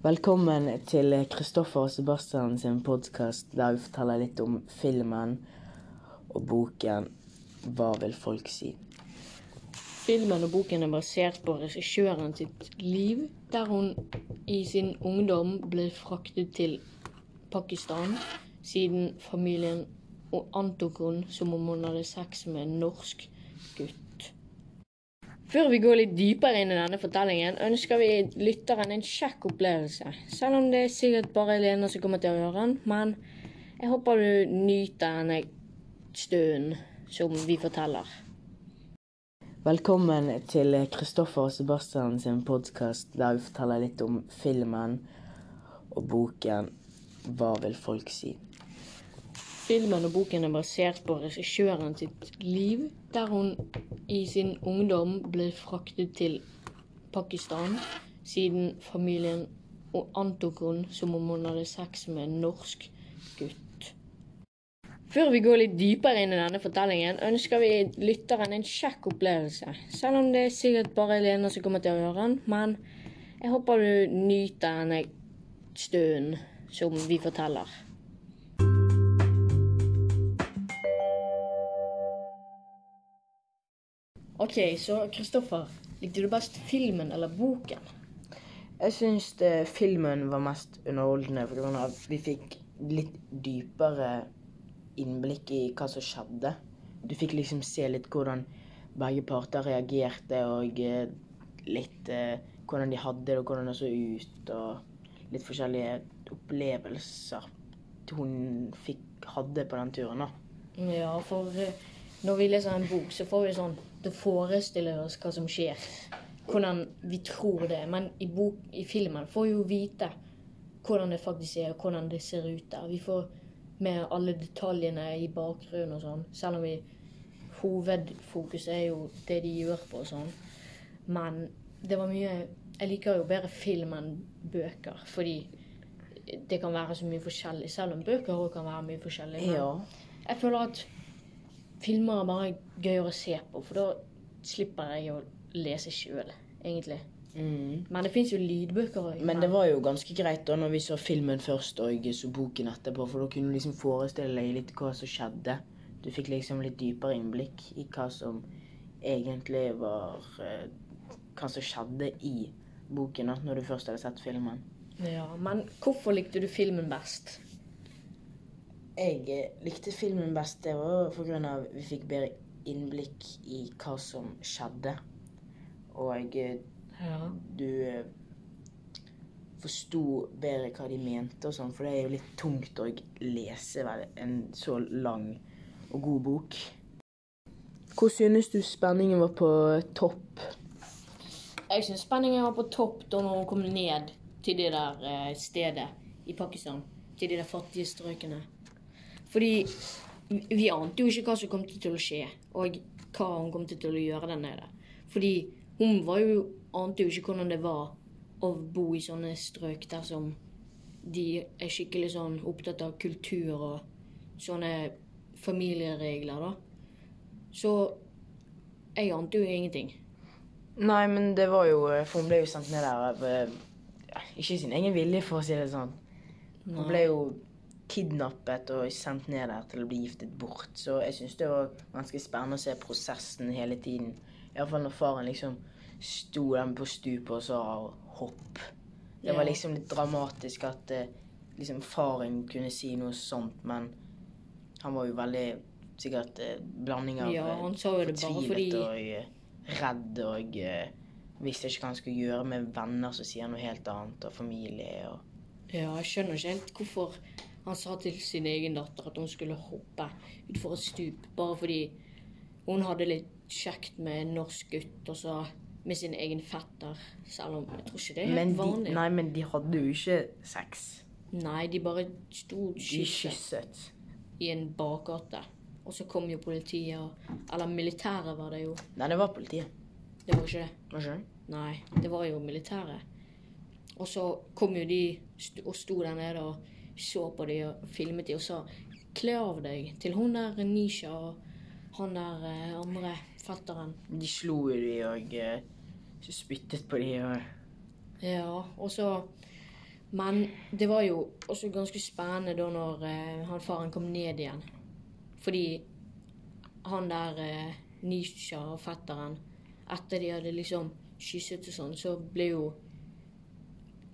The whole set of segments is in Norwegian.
Velkommen til Kristoffer og Sebastian sin podkast der vi forteller litt om filmen og boken 'Hva vil folk si'. Filmen og boken er basert på regissøren sitt liv, der hun i sin ungdom ble fraktet til Pakistan, siden familien antok hun som om hun hadde sex med en norsk gutt. Før vi går litt dypere inn i denne fortellingen, ønsker vi lytteren en kjekk opplevelse. Selv om det er sikkert bare Lena som kommer til å høre den, men jeg håper du nyter denne stunden som vi forteller. Velkommen til Kristoffer og Sebastian sin podkast der vi forteller litt om filmen og boken 'Hva vil folk si'. Filmen og boken er basert på regissøren sitt liv, der hun i sin ungdom ble fraktet til Pakistan, siden familien antok hun som om hun hadde sex med en norsk gutt. Før vi går litt dypere inn i denne fortellingen, ønsker vi lytteren en kjekk opplevelse. Selv om det er sikkert bare Lena som kommer til å høre den, men jeg håper du nyter denne stunden som vi forteller. Ok, så Kristoffer, likte du best filmen eller boken? Jeg syns filmen var mest underholdende pga. vi fikk litt dypere innblikk i hva som skjedde. Du fikk liksom se litt hvordan begge parter reagerte, og eh, litt eh, hvordan de hadde det, og hvordan det så ut, og litt forskjellige opplevelser hun fikk, hadde på den turen. da. Ja, for eh, når vi leser en bok, så får vi sånn Det forestiller oss hva som skjer. Hvordan vi tror det. Men i, bok, i filmen får vi jo vite hvordan det faktisk er, og hvordan det ser ut der. Vi får med alle detaljene i bakgrunnen og sånn. Selv om vi hovedfokuset er jo det de gjør på og sånn. Men det var mye Jeg liker jo bedre film enn bøker, fordi det kan være så mye forskjellig. Selv om bøker òg kan være mye forskjellig. Men Ja. jeg føler at filmer er bare gøyere å se på, for da slipper jeg å lese sjøl, egentlig. Mm. Men det fins jo lydbøker òg. Men det var jo ganske greit da når vi så filmen først og så boken etterpå, for da kunne du liksom forestille deg litt hva som skjedde. Du fikk liksom litt dypere innblikk i hva som egentlig var eh, Hva som skjedde i boken da, når du først hadde sett filmen. Ja, Men hvorfor likte du filmen best? Jeg likte filmen best. Det var av vi fikk bedre innblikk i hva som skjedde. Og eh, Ja. du eh, forsto bedre hva de mente og sånn, for det er jo litt tungt å lese en så lang og god bok. Hvor synes du spenningen var på topp? Jeg synes spenningen var på topp da hun kom ned til det der eh, stedet i Pakistan. Til de der fattige strøkene. Fordi vi- ante jo ikke hva som kom til å skje, og hva hun kom til å gjøre der nede. Fordi hun var jo, ante jo ikke hvordan det var å bo i sånne strøk der som de er skikkelig sånn opptatt av kultur og sånne familieregler, da. Så jeg ante jo ingenting. Nei, men det var jo For hun ble jo sendt ned der av eh, Ikke sin egen vilje, for å si det sånn. Hun ble jo kidnappet og sendt ned der til å bli giftet bort. Så jeg syns det var ganske spennende å se prosessen hele tiden. Iallfall når faren liksom sto der på stupet og sa hopp. Det var liksom litt dramatisk at eh, liksom faren kunne si noe sånt, men han var jo veldig sikkert eh, blanding av Ja, han sa jo det fortvilet fordi- og eh, redd og eh, visste ikke hva han skulle gjøre med venner som sier noe helt annet, og familie og Ja, jeg skjønner ikke helt hvorfor han sa til sin egen datter at hun skulle hoppe utfor et stup, bare fordi hun hadde litt kjekt med en norsk gutt, og så med sin egen fetter, selv om jeg tror ikke det er helt de, vanlig. nei, men de hadde jo ikke sex. Nei, de bare sto kysset kysset. i en bakgate. Og så kom jo politiet, og, eller militæret var det jo. Nei, det var politiet. Det var ikke det. Var ikke det? Nei, det var jo militæret. Og så kom jo de og sto der nede og så på de og filmet de og sa Kle av deg til hun der Nisha og han der eh, andre fetteren. De slo jo de og eh, spyttet på de og Ja, og så Men det var jo også ganske spennende da når eh, han faren kom ned igjen. Fordi han der eh, Nisha og fetteren Etter de hadde liksom kysset og sånn, så ble jo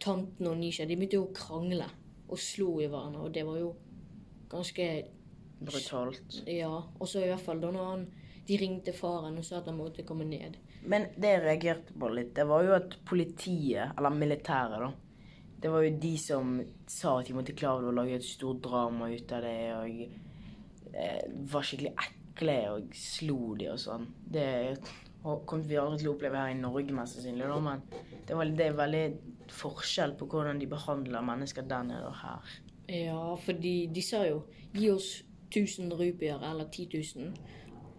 tanten og Nisha De begynte jo å krangle og slo i hverandre, og det var jo ganske Brutalt. Ja. Og så i hvert fall da når han de ringte faren og sa at han måtte komme ned. Men det jeg reagerte på litt, det var jo at politiet, eller militæret, da Det var jo de som sa at de måtte klare å lage et stort drama ut av det, og eh, var skikkelig ekle og slo de og sånn. Det kommer vi aldri til å oppleve her i Norge, mest sannsynlig, da, men det, var, det er veldig forskjell på hvordan de behandler mennesker der nede og her. Ja, fordi de sa jo 'gi oss 1000 rupier eller 10 000'.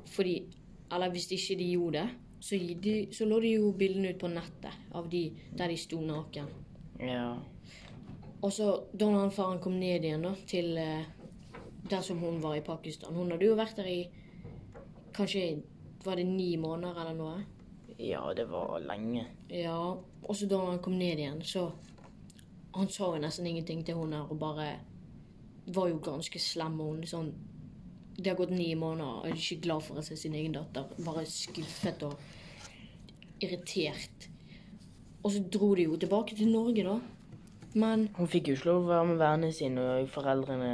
Fordi Eller hvis ikke de gjorde det, så, de, så lå de jo bildene ut på nettet av de der de sto naken. Ja. Og så da han faren kom ned igjen da, til eh, der som hun var i Pakistan Hun hadde jo vært der i kanskje var det ni måneder eller noe. Ja, det var lenge. Ja, og så da han kom ned igjen, så Han sa jo nesten ingenting til hun her, og bare var jo ganske slem. Og hun sånn Det har gått ni måneder, og er ikke glad for å se sin egen datter. Bare skuffet og irritert. Og så dro de jo tilbake til Norge, da. Men Hun fikk jo ikke lov å være med vennene sine, og foreldrene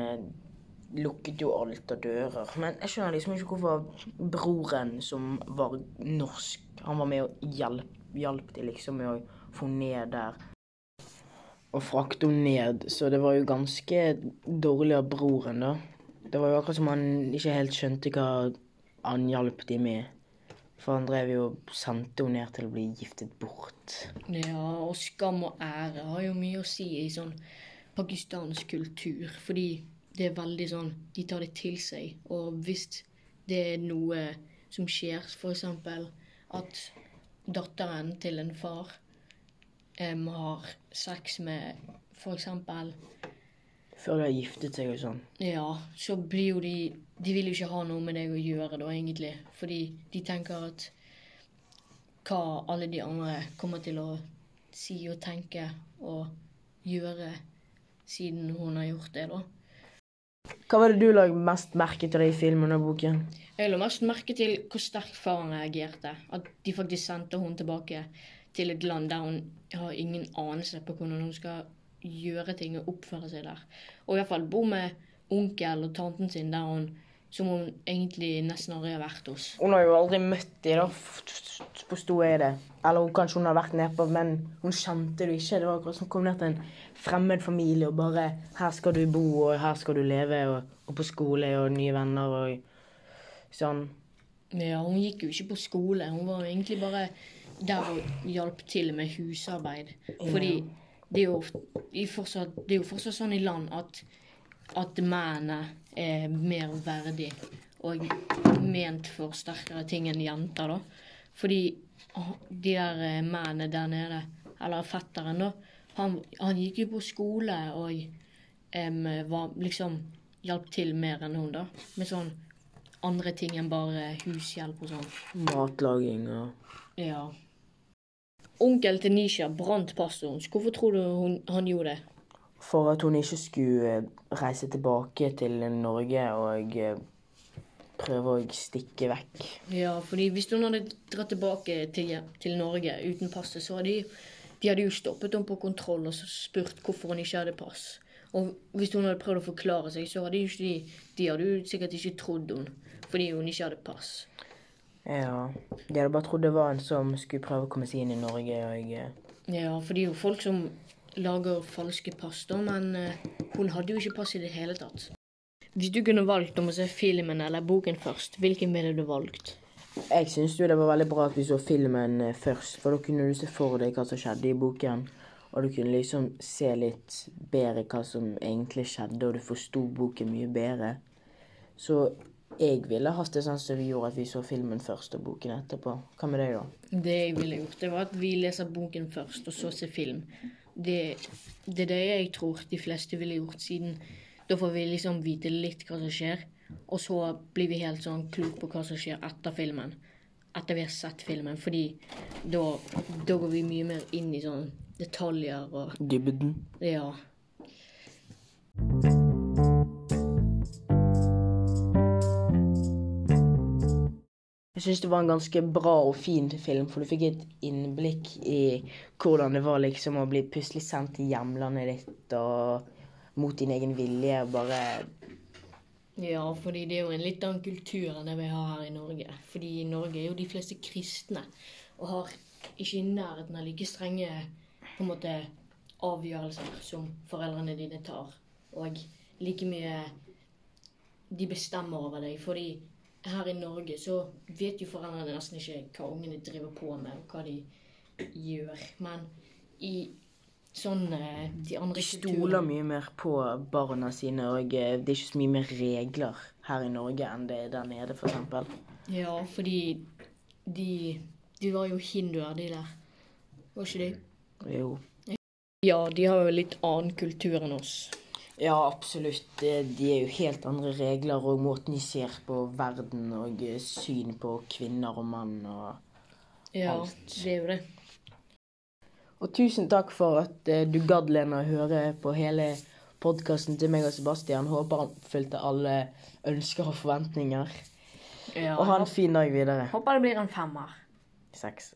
lukket jo alt av dører. Men jeg skjønner liksom ikke hvorfor broren, som var norsk, han var med og hjalp, hjalp de liksom med å få ned der. Og frakte henne ned, så det var jo ganske dårlig av broren, da. Det var jo akkurat som han ikke helt skjønte hva han hjalp de med. For han drev jo og sendte henne ned til å bli giftet bort. Ja, og skam og ære har jo mye å si i sånn pakistansk kultur. Fordi det er veldig sånn De tar det til seg. Og hvis det er noe som skjer, f.eks. at datteren til en far um, har sex med f.eks. Før de har giftet seg og sånn. Ja, så blir jo de De vil jo ikke ha noe med deg å gjøre da, egentlig. Fordi de tenker at hva alle de andre kommer til å si og tenke og gjøre siden hun har gjort det, da. Hva var det du la mest merke til i filmen og boken? Jeg la mest merke til hvor sterkt faren reagerte. At de faktisk sendte hun tilbake til et land der hun har ingen anelse på hvordan hun skal gjøre ting og oppføre seg der. Og iallfall bo med onkel og tanten sin der hun som hun egentlig nesten aldri har vært hos. Hun har jo aldri møtt dem, da, forsto jeg det. Eller hun, kanskje hun har vært nedpå, men hun kjente det ikke. Det var akkurat som hun kom ned til en fremmed familie og bare Her skal du bo, og her skal du leve, og, og på skole, og nye venner, og sånn. Ja, hun gikk jo ikke på skole. Hun var jo egentlig bare der og hjalp til med husarbeid. Fordi det er jo, fortsatt, det er jo fortsatt sånn i land at, at mennene er mer verdig og ment for sterkere ting enn jenter, da. Fordi ah, de der eh, mennene der nede, eller fetteren, da, han, han gikk jo på skole og um, var liksom hjalp til mer enn hun, da. Med sånn andre ting enn bare hushjelp og sånn. Matlaging og Ja. Onkel til Nisha brant passet hennes. Hvorfor tror du hun, han gjorde det? For at hun ikke skulle eh, reise tilbake til Norge og eh, prøve å stikke vekk. Ja, fordi hvis hun hadde dratt tilbake til, til Norge uten passet, så hadde de, de hadde jo stoppet henne på kontroll og spurt hvorfor hun ikke hadde pass. Og hvis hun hadde prøvd å forklare seg, så hadde de, de hadde jo sikkert ikke trodd henne fordi hun ikke hadde pass. Ja. De hadde bare trodd det var en som skulle prøve å komme seg inn i Norge og eh, Ja, for det er jo folk som lager falske pass, da, men eh, hun hadde jo ikke pass i det hele tatt. Hvis du kunne valgt om å se filmen eller boken først, hvilken ville du valgt? Jeg syns jo det var veldig bra at vi så filmen eh, først, for da kunne du se for deg hva som skjedde i boken. Og du kunne liksom se litt bedre hva som egentlig skjedde, og du forsto boken mye bedre. Så jeg ville hatt det sånn som vi gjorde, at vi så filmen først og boken etterpå. Hva med deg, da? Det jeg ville gjort, det var at vi leser boken først, og så ser film. Det, det er det jeg tror de fleste ville gjort, siden da får vi liksom vite litt hva som skjer. Og så blir vi helt sånn klok på hva som skjer etter filmen. Etter vi har sett filmen. Fordi da, da går vi mye mer inn i sånn detaljer og Dybden. Ja. Jeg syns det var en ganske bra og fin film, for du fikk et innblikk i hvordan det var liksom å bli plutselig sendt til hjemlandet ditt og mot din egen vilje. og Bare Ja, fordi det er jo en litt annen kultur enn det vi har her i Norge. Fordi i Norge er jo de fleste kristne og har ikke i nærheten av like strenge på en måte avgjørelser som foreldrene dine tar. Og like mye de bestemmer over deg. Fordi her i Norge så vet jo foreldrene nesten ikke hva ungene driver på med, og hva de gjør. Men i sånn eh, de andre de stoler mye mer på barna sine, og eh, det er ikke så mye mer regler her i Norge enn det er der nede, f.eks. Ja, fordi de De var jo hinduer, de der. Var ikke de? Jo. Ja, de har jo litt annen kultur enn oss. Ja, absolutt. De er jo helt andre regler og måten de ser på verden og eh, syn på kvinner og mann og Ja, Alt. det er jo det. Og tusen takk for at eh, du gadd, Lena, høre på hele podkasten til meg og Sebastian. Håper han fulgte alle ønsker og forventninger. Ja, Og ha en fin dag videre. Håper det blir en femmer. Seks.